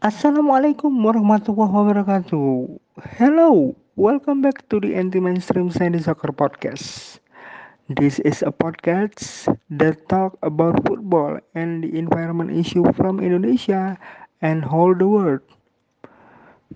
Assalamualaikum warahmatullahi wabarakatuh. Hello, welcome back to the Anti-Mainstream Sandy Soccer Podcast. This is a podcast that talk about football and the environment issue from Indonesia and whole the world.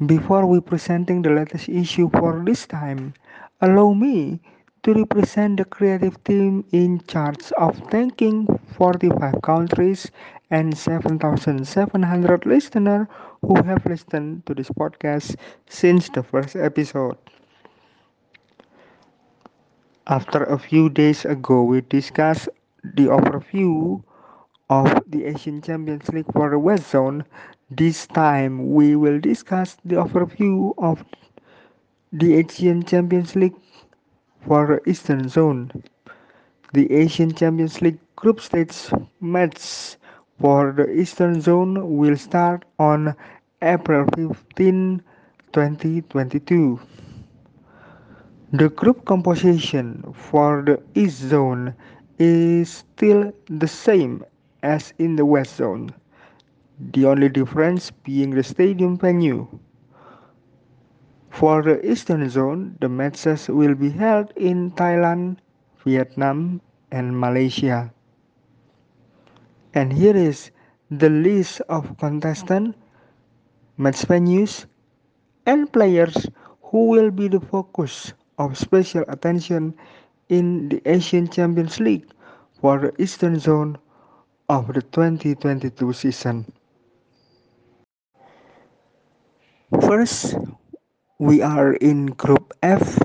Before we presenting the latest issue for this time, allow me to represent the creative team in charge of thanking 45 countries and 7,700 listeners who have listened to this podcast since the first episode. After a few days ago, we discussed the overview of the Asian Champions League for the West Zone. This time, we will discuss the overview of the Asian Champions League for the Eastern Zone. The Asian Champions League group stage match for the Eastern Zone will start on April 15, 2022. The group composition for the East Zone is still the same as in the West Zone, the only difference being the stadium venue. For the Eastern Zone, the matches will be held in Thailand, Vietnam, and Malaysia. And here is the list of contestants, match venues, and players who will be the focus of special attention in the Asian Champions League for the Eastern Zone of the 2022 season. First, we are in Group F.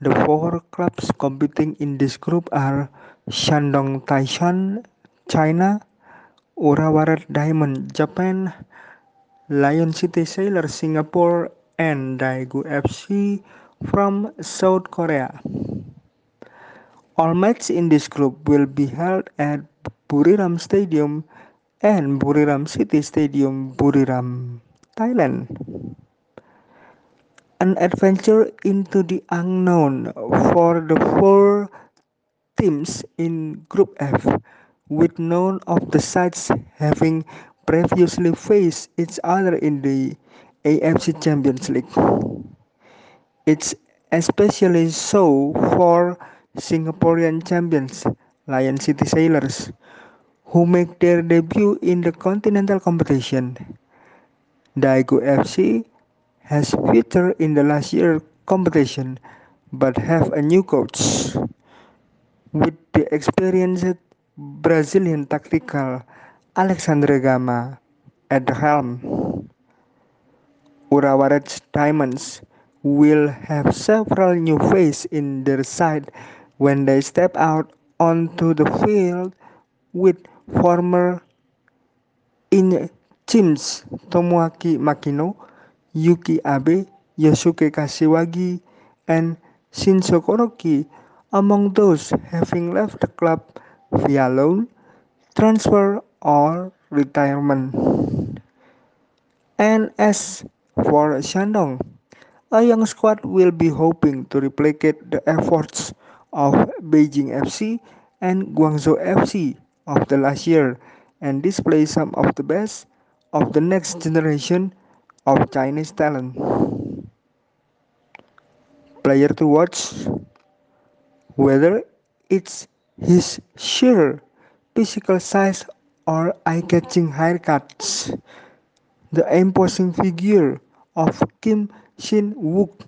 The four clubs competing in this group are Shandong Taishan, China, Urawa Red Diamond, Japan, Lion City Sailors, Singapore, and Daegu FC from South Korea. All matches in this group will be held at Buriram Stadium and Buriram City Stadium, Buriram, Thailand. An adventure into the unknown for the four teams in Group F, with none of the sides having previously faced each other in the AFC Champions League. It's especially so for Singaporean champions Lion City Sailors, who make their debut in the continental competition. Daegu FC has featured in the last year competition but have a new coach with the experienced Brazilian tactical Alexandre Gama at the helm. Urawa Red Diamonds will have several new faces in their side when they step out onto the field with former in teams Tomoaki Makino, Yuki Abe, Yosuke Kashiwagi, and Shinzo Koroki among those having left the club via loan, transfer, or retirement. And as for Shandong, a young squad will be hoping to replicate the efforts of Beijing FC and Guangzhou FC of the last year and display some of the best of the next generation of Chinese talent. Player to watch whether it's his sheer physical size or eye-catching haircuts. The imposing figure of Kim Shin Wook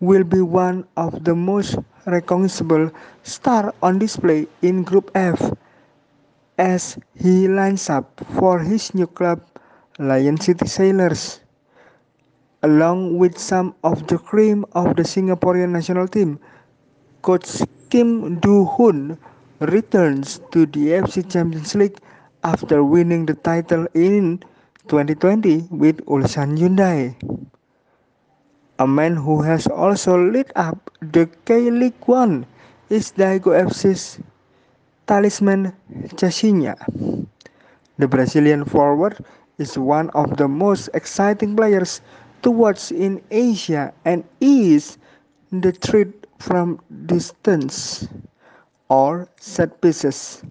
will be one of the most recognizable stars on display in Group F as he lines up for his new club Lion City Sailors. Along with some of the cream of the Singaporean national team, Coach Kim Do Hoon returns to the AFC Champions League after winning the title in 2020 with Ulsan Hyundai. A man who has also lit up the K-League One is Daegu FC's talisman Cesinha. The Brazilian forward is one of the most exciting players to watch in Asia and is the threat from distance or set pieces.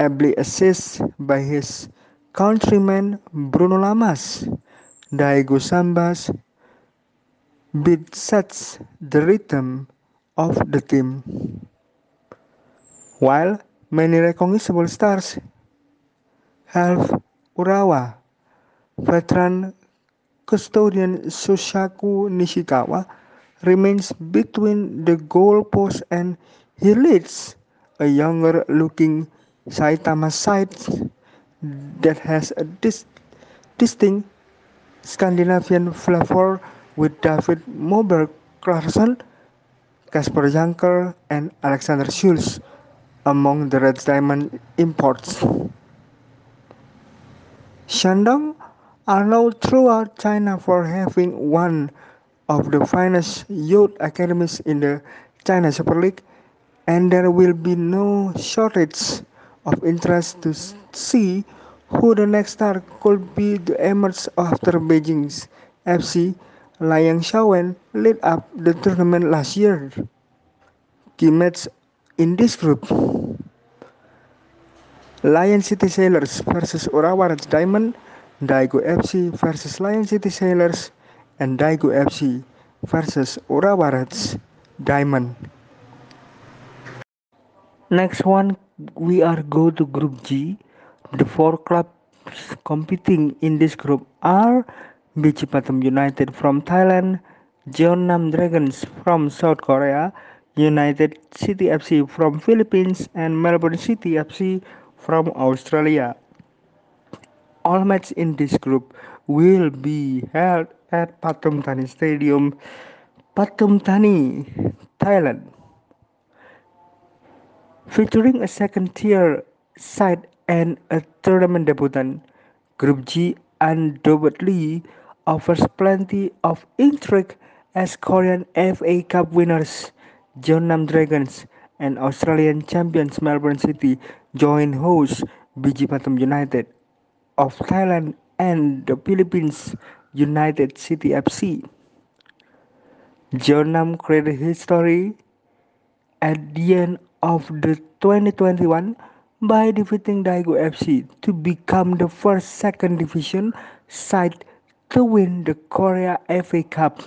Ably assisted by his countryman Bruno Lamas, Daegu Sambas beat sets the rhythm of the team. While many recognizable stars have Urawa, veteran custodian Shosaku Nishikawa remains between the goalpost and he leads a younger looking Saitama side that has a dis- distinct Scandinavian flavor with David Moberg Karlsson, Kasper Junker, and Alexander Scholz among the Red Diamond imports. Shandong are known throughout China for having one of the finest youth academies in the China Super League, and there will be no shortage of interest to see who the next star could be to emerge after Beijing's FC Liang Shaowen lit up the tournament last year. Key match in this group Lion City Sailors versus Urawa Reds Diamond, Daegu FC versus Lion City Sailors, and Daegu FC versus Urawa Reds Diamond. Next one, we are go to Group G. The four clubs competing in this group are BG Pathum United from Thailand, Jeonnam Dragons from South Korea, United City FC from Philippines, and Melbourne City FC from Australia. All matches in this group will be held at Pathum Thani Stadium, Pathum Thani, Thailand. Featuring a second tier side and a tournament debutant, Group G undoubtedly offers plenty of intrigue as Korean FA Cup winners Jeonnam Dragons and Australian champions Melbourne City join host BG Pathum United of Thailand and the Philippines United City FC. Jeonnam created history at the end of the 2021 by defeating Daegu FC to become the first second division side to win the Korea FA Cup.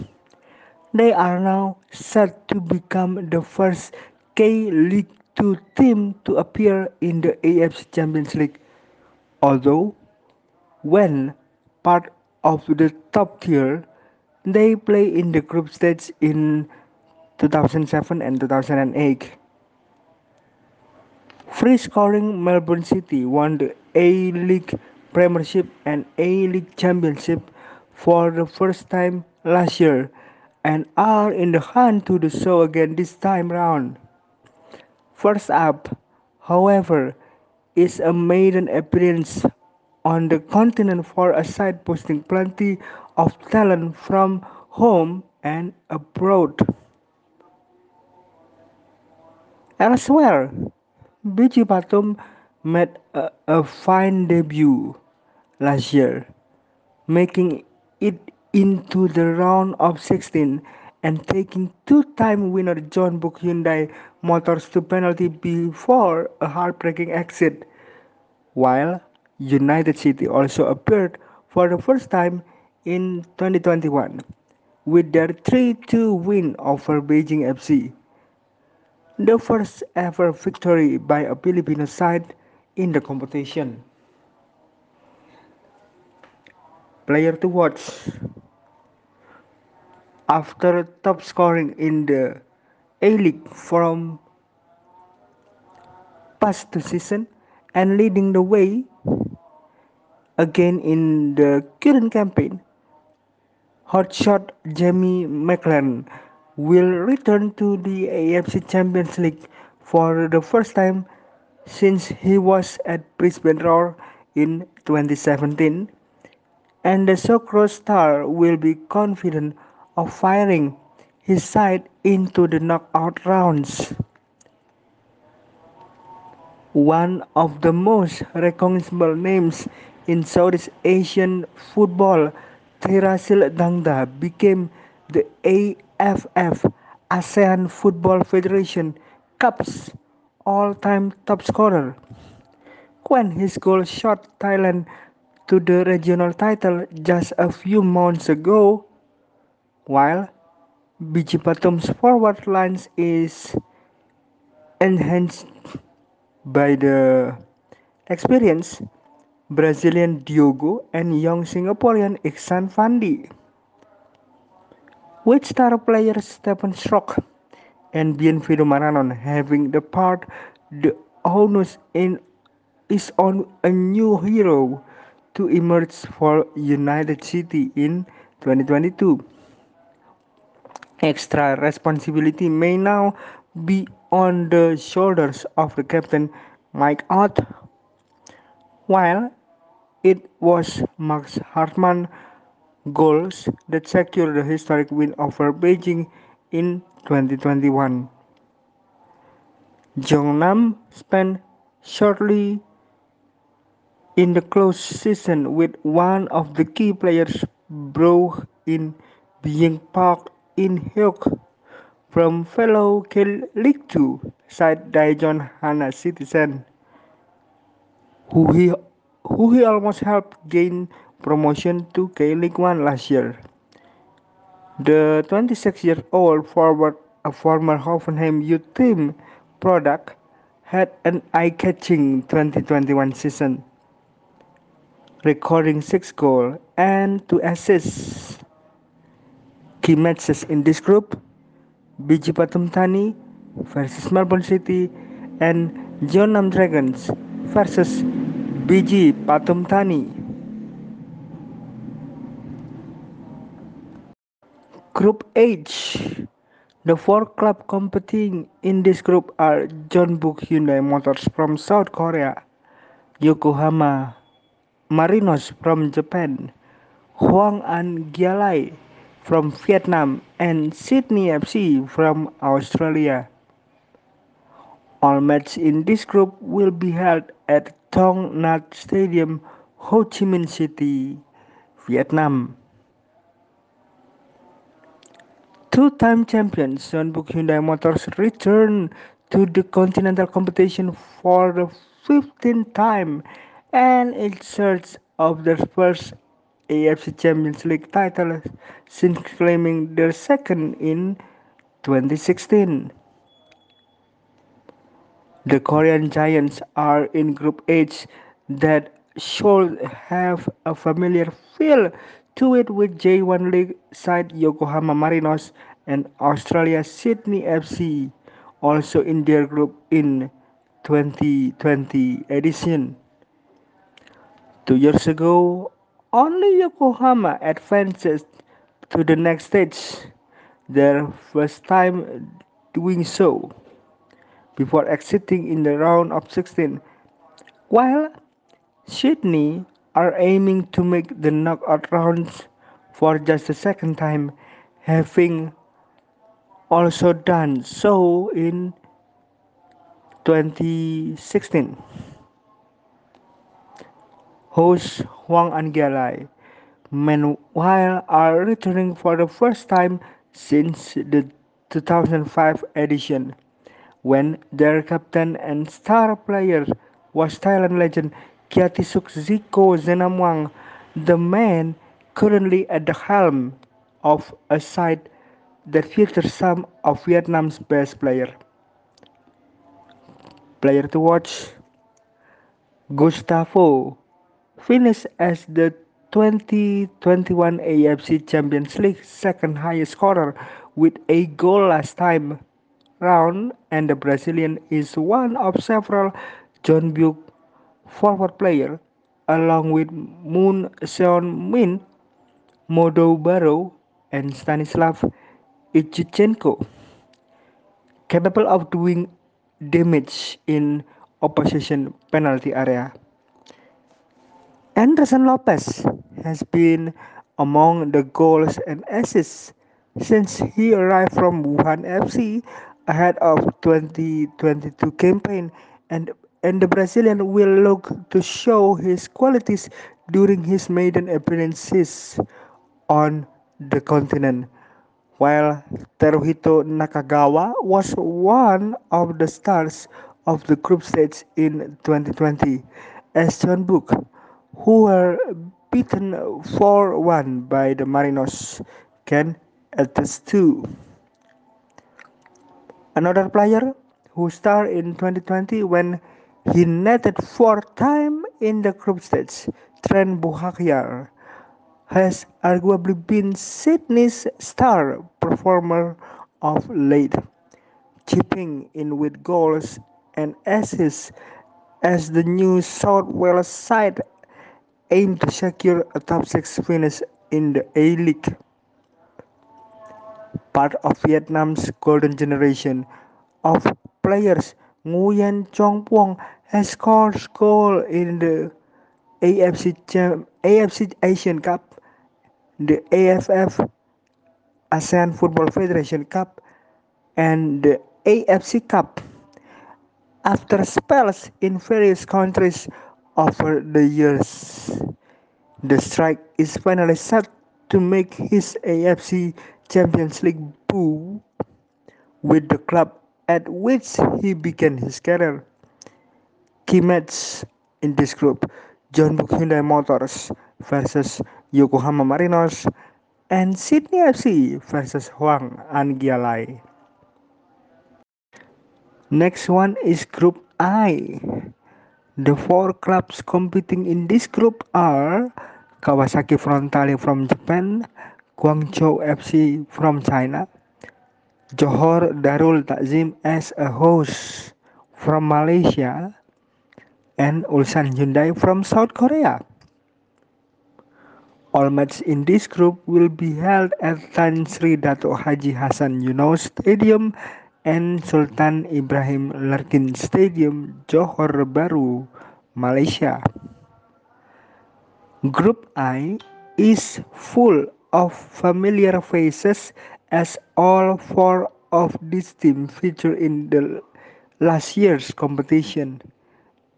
They are now set to become the first K League 2 team to appear in the AFC Champions League. Although, when part of the top tier, they play in the group stage in 2007 and 2008. Free scoring Melbourne City won the A League Premiership and A League Championship for the first time last year and are in the hunt to do so again this time round. First up, however, is a maiden appearance on the continent for a side posting plenty of talent from home and abroad. Elsewhere, BG Pathum made a, a fine debut last year, making it into the round of 16 and taking two-time winner Jeonbuk Hyundai Motors to penalty before a heartbreaking exit, while United City also appeared for the first time in 2021 with their 3-2 win over Beijing FC the first ever victory by a Filipino side in the competition. Player to watch after top scoring in the A League from past two season and leading the way again in the current campaign. Hotshot Jamie Maclaren will return to the AFC Champions League for the first time since he was at Brisbane Roar in 2017 and the Soccer star will be confident of firing his side into the knockout rounds. One of the most recognizable names in Southeast Asian football, Teerasil Dangda became the AFF ASEAN Football Federation Cup's all-time top scorer when his goal shot Thailand to the regional title just a few months ago, while BG forward lines is enhanced by the experience Brazilian Diogo and young Singaporean Iksan Fandi. With star players Stephen Strock and Bienvenido Maranon having the part, the onus in, is on a new hero to emerge for United City in 2022. Extra responsibility may now be on the shoulders of the captain Mike Ott, while it was Max Hartmann goals that secured the historic win over Beijing in 2021. Jeonnam spent shortly in the close season with one of the key players broke in being parked in Hyuk from fellow K League 2 side Daejeon Hana Citizen, who he, who he almost helped gain promotion to K League 1 last year. The 26-year-old forward, a former Hoffenheim youth team product, had an eye-catching 2021 season, recording 6 goals and 2 assists. Key matches in this group BG Pathum Thani versus Melbourne City and Jeonnam Dragons versus BG Pathum Thani. Group H The four clubs competing in this group are Jeonbuk Hyundai Motors from South Korea, Yokohama Marinos from Japan, Hwang An Gyalai from Vietnam, and Sydney FC from Australia. All matches in this group will be held at Thong Nhat Stadium, Ho Chi Minh City, Vietnam. Two-time champions Jeonbuk Hyundai Motors return to the continental competition for the 15th time and in search of their first AFC Champions League title since claiming their second in 2016. The Korean Giants are in Group H that should have a familiar feel to it with J1 League side Yokohama Marinos and Australia Sydney FC also in their group in 2020 edition. Two years ago, only Yokohama advances to the next stage, their first time doing so, before exiting in the round of 16, while Sydney are aiming to make the knockout rounds for just the second time, having also done so in 2016. Host Hoang Anh Gia Lai, meanwhile, are returning for the first time since the 2005 edition, when their captain and star player was Thailand legend Kiatisuk Zico Senamuang, the man currently at the helm of a side that features some of Vietnam's best players. Player to watch Gustavo finished as the 2021 AFC Champions League second highest scorer with a goal last time round and the Brazilian is one of several John Jeonbuk forward player along with Moon Seon Min, Modou Barrow, and Stanislav Iljutcenko, capable of doing damage in opposition penalty area. Anderson Lopes has been among the goals and assists since he arrived from Wuhan FC ahead of 2022 campaign and and the Brazilian will look to show his qualities during his maiden appearances on the continent. While Teruhito Nakagawa was one of the stars of the group stage in 2020, as Jeonbuk who were beaten 4-1 by the Marinos, can attest to. Another player who starred in 2020 when he netted four times in the group stage, Trent Buhagiar, has arguably been Sydney's star performer of late, chipping in with goals and assists as the New South Wales side aim to secure a top 6 finish in the A-League. Part of Vietnam's golden generation of players Nguyen Cong Phuong has scored goals in the AFC, AFC Asian Cup, the AFF ASEAN Football Federation Cup, and the AFC Cup. After spells in various countries over the years, the strike is finally set to make his AFC Champions League debut with the club at which he began his career. Key match in this group Jeonbuk Hyundai Motors versus Yokohama Marinos and Sydney FC versus Hwang An-Gialai. Next one is Group I. The four clubs competing in this group are Kawasaki Frontale from Japan, Guangzhou FC from China, Johor Darul Takzim as a host from Malaysia, and Ulsan Hyundai from South Korea. All matches in this group will be held at Tan Sri Dato Haji Hasan Yunos Stadium and Sultan Ibrahim Larkin Stadium, Johor Bahru, Malaysia. Group I is full of familiar faces as all four of these teams featured in the last year's competition,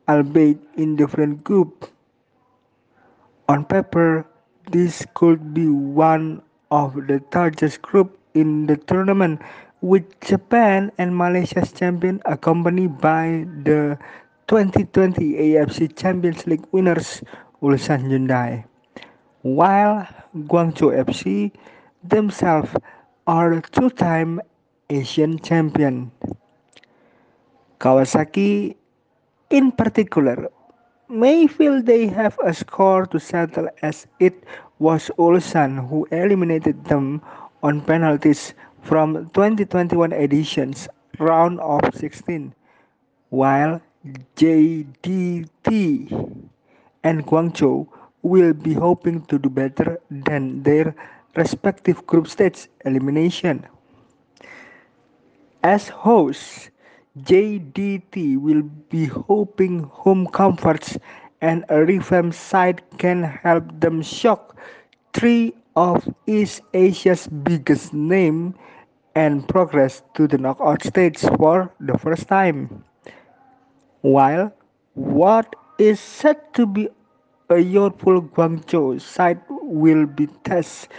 albeit in different groups. On paper, this could be one of the largest groups in the tournament, with Japan and Malaysia's champion accompanied by the 2020 AFC Champions League winners Ulsan Hyundai while Guangzhou FC themselves are two-time Asian champion. Kawasaki, in particular, may feel they have a score to settle as it was Ulsan who eliminated them on penalties from 2021 edition's round of 16, while JDT and Guangzhou will be hoping to do better than their respective group stage elimination. As hosts, JDT will be hoping home comforts and a revamped side can help them shock three of East Asia's biggest name and progress to the knockout stage for the first time. While what is said to be a youthful Guangzhou side will be tasked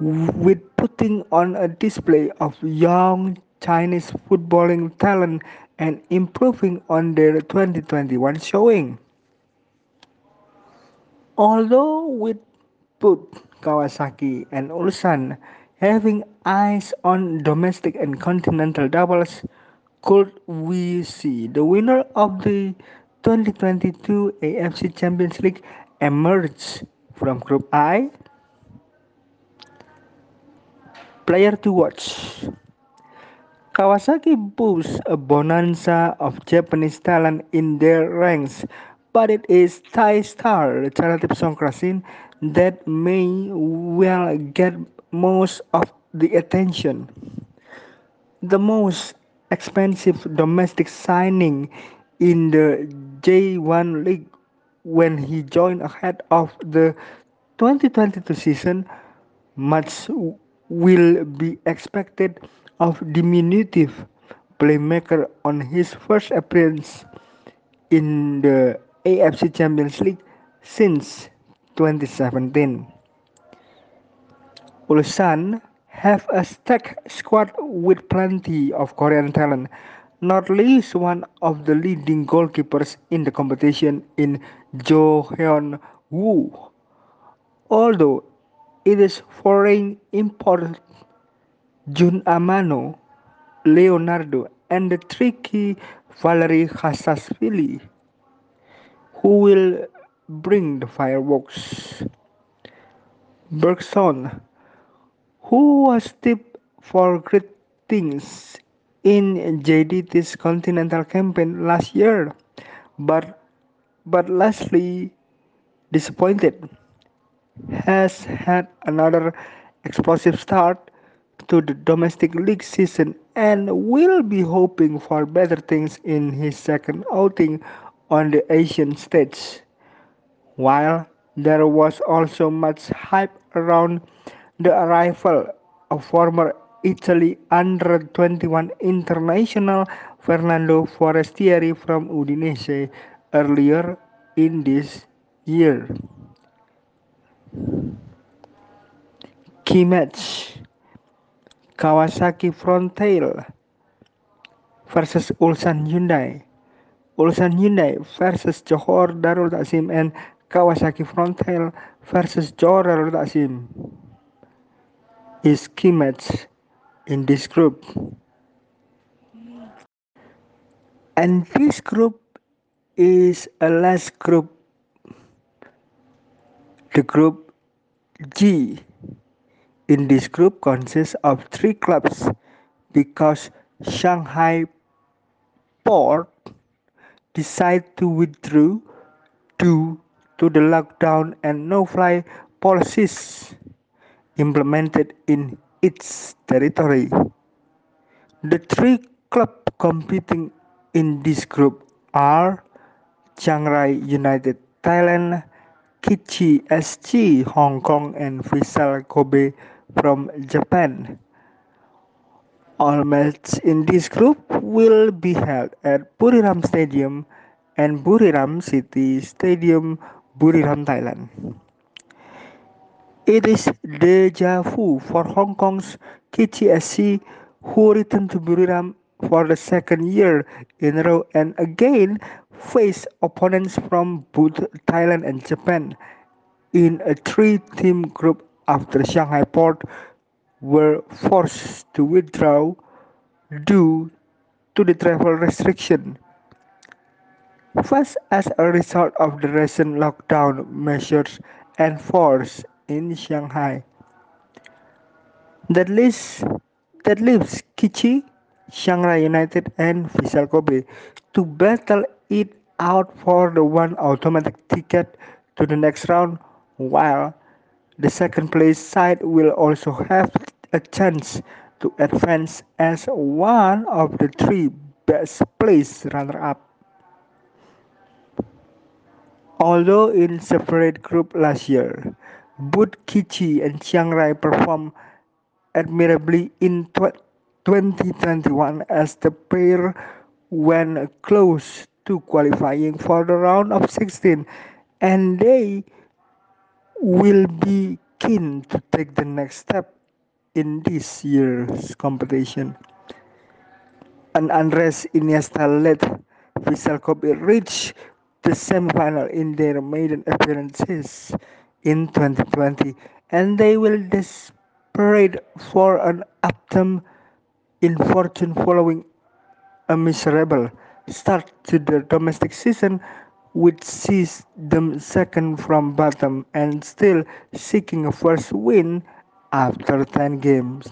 with putting on a display of young Chinese footballing talent and improving on their 2021 showing. Although with both Kawasaki and Ulsan having eyes on domestic and continental doubles, could we see the winner of the 2022 AFC Champions League emerge from Group I. Player to watch Kawasaki boasts a bonanza of Japanese talent in their ranks, but it is Thai star Charlatip Songkrasin that may well get most of the attention. The most expensive domestic signing in the J1 League when he joined ahead of the 2022 season. Much will be expected of diminutive playmaker on his first appearance in the AFC Champions League since 2017. Ulsan have a stacked squad with plenty of Korean talent not least one of the leading goalkeepers in the competition in Jo Hyun Woo. Although it is foreign import Jun Amano, Leonardo, and the tricky Valery Qazaishvili, who will bring the fireworks. Bergson, who was tipped for great things in JDT's continental campaign last year, but but lastly disappointed, has had another explosive start to the domestic league season and will be hoping for better things in his second outing on the Asian stage. While there was also much hype around the arrival of former Italy under 21 international Fernando Forestieri from Udinese earlier in this year. Match Kawasaki Frontale versus Ulsan Hyundai. Ulsan Hyundai versus Johor Darul Taksim and Kawasaki Frontale versus Johor Darul Taksim is key in this group. And this group is a last group, the group G. In this group consists of three clubs because Shanghai Port decided to withdraw due to the lockdown and no-fly policies implemented in its territory. The three clubs competing in this group are Chiang Rai United Thailand, Kichi SG Hong Kong and Vissel Kobe from Japan. All matches in this group will be held at Buriram Stadium and Buriram City Stadium, Buriram, Thailand. It is deja vu for Hong Kong's KTSC who returned to Buriram for the second year in a row and again face opponents from both Thailand and Japan in a three-team group after Shanghai Port were forced to withdraw due to the travel restriction. First, as a result of the recent lockdown measures enforced in Shanghai. That leaves, that leaves Kitchee, Chiang Rai United, and Vissel Kobe to battle it out for the one automatic ticket to the next round, while the second place side will also have a chance to advance as one of the three best placed runner-up. Although in separate group last year, both Kitchee and Chiang Rai performed admirably in 2021 as the pair went close to qualifying for the round of 16 and they will be keen to take the next step in this year's competition. An Andres Iniesta-led Vissel Kobe reached the semifinal in their maiden appearances in 2020 and they will desperate for an upturn in fortune following a miserable start to the domestic season which sees them second from bottom and still seeking a first win after 10 games.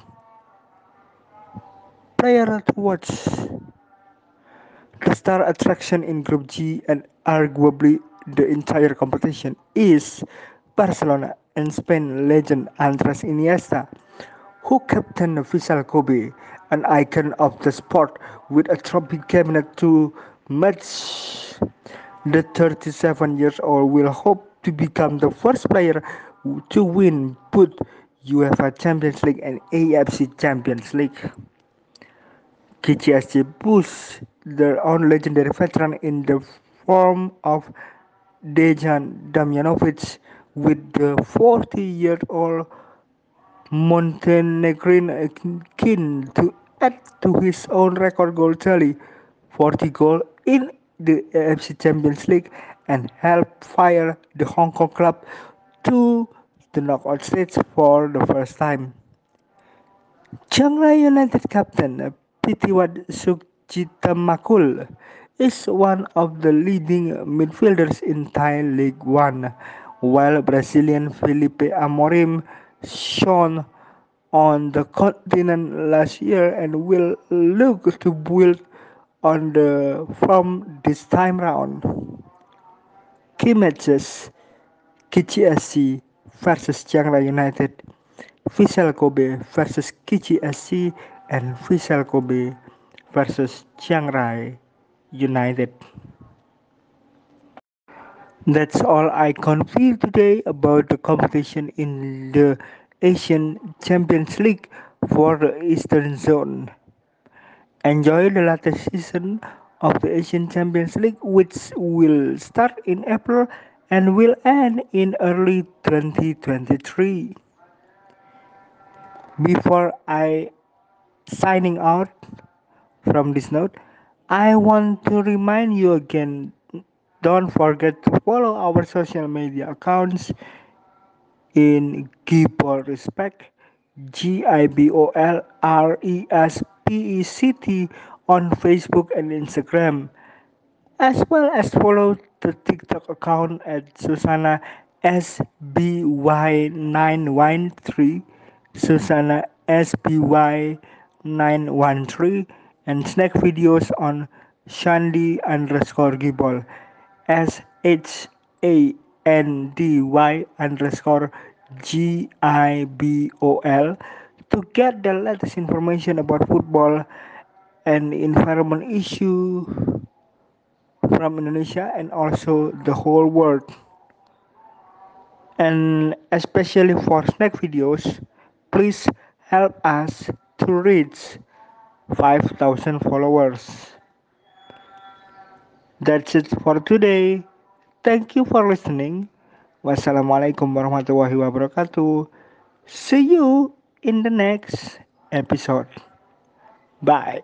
Player to watch the star attraction in Group G and arguably the entire competition is Barcelona and Spain legend Andres Iniesta, who captained Vissel Kobe, an icon of the sport with a trophy cabinet to match. The 37 years old will hope to become the first player to win both UEFA Champions League and AFC Champions League. KCSG boosts their own legendary veteran in the form of Dejan Damjanovic with the 40-year-old Montenegrin keen to add to his own record goal tally 40 goals in the AFC Champions League and helped fire the Hong Kong club to the knockout stage for the first time. Chiang Rai United captain Pitiwad Suchitamakul is one of the leading midfielders in Thai League One, while Brazilian Felipe Amorim shone on the continent last year and will look to build on the from this time round. Key matches KGSC versus Chiang Rai United, Vissel Kobe versus KGSC, and Vissel Kobe versus Chiang Rai United. That's all I can feel today about the competition in the Asian Champions League for the Eastern Zone. Enjoy the latest season of the Asian Champions League, which will start in April and will end in early 2023. Before I signing out from this note, I want to remind you again don't forget to follow our social media accounts in Gibol Respect, G I B O L R E S P E C T on Facebook and Instagram, as well as follow the TikTok account at Susanna SBY913, Susanna SBY913, and snack videos on Shandy underscore Gibol, S H A N D Y underscore G I B O L to get the latest information about football and environment issue from Indonesia and also the whole world. And especially for snack videos, please help us to reach 5000 followers. That's it for today. Thank you for listening. Wassalamualaikum warahmatullahi wabarakatuh. See you in the next episode. Bye.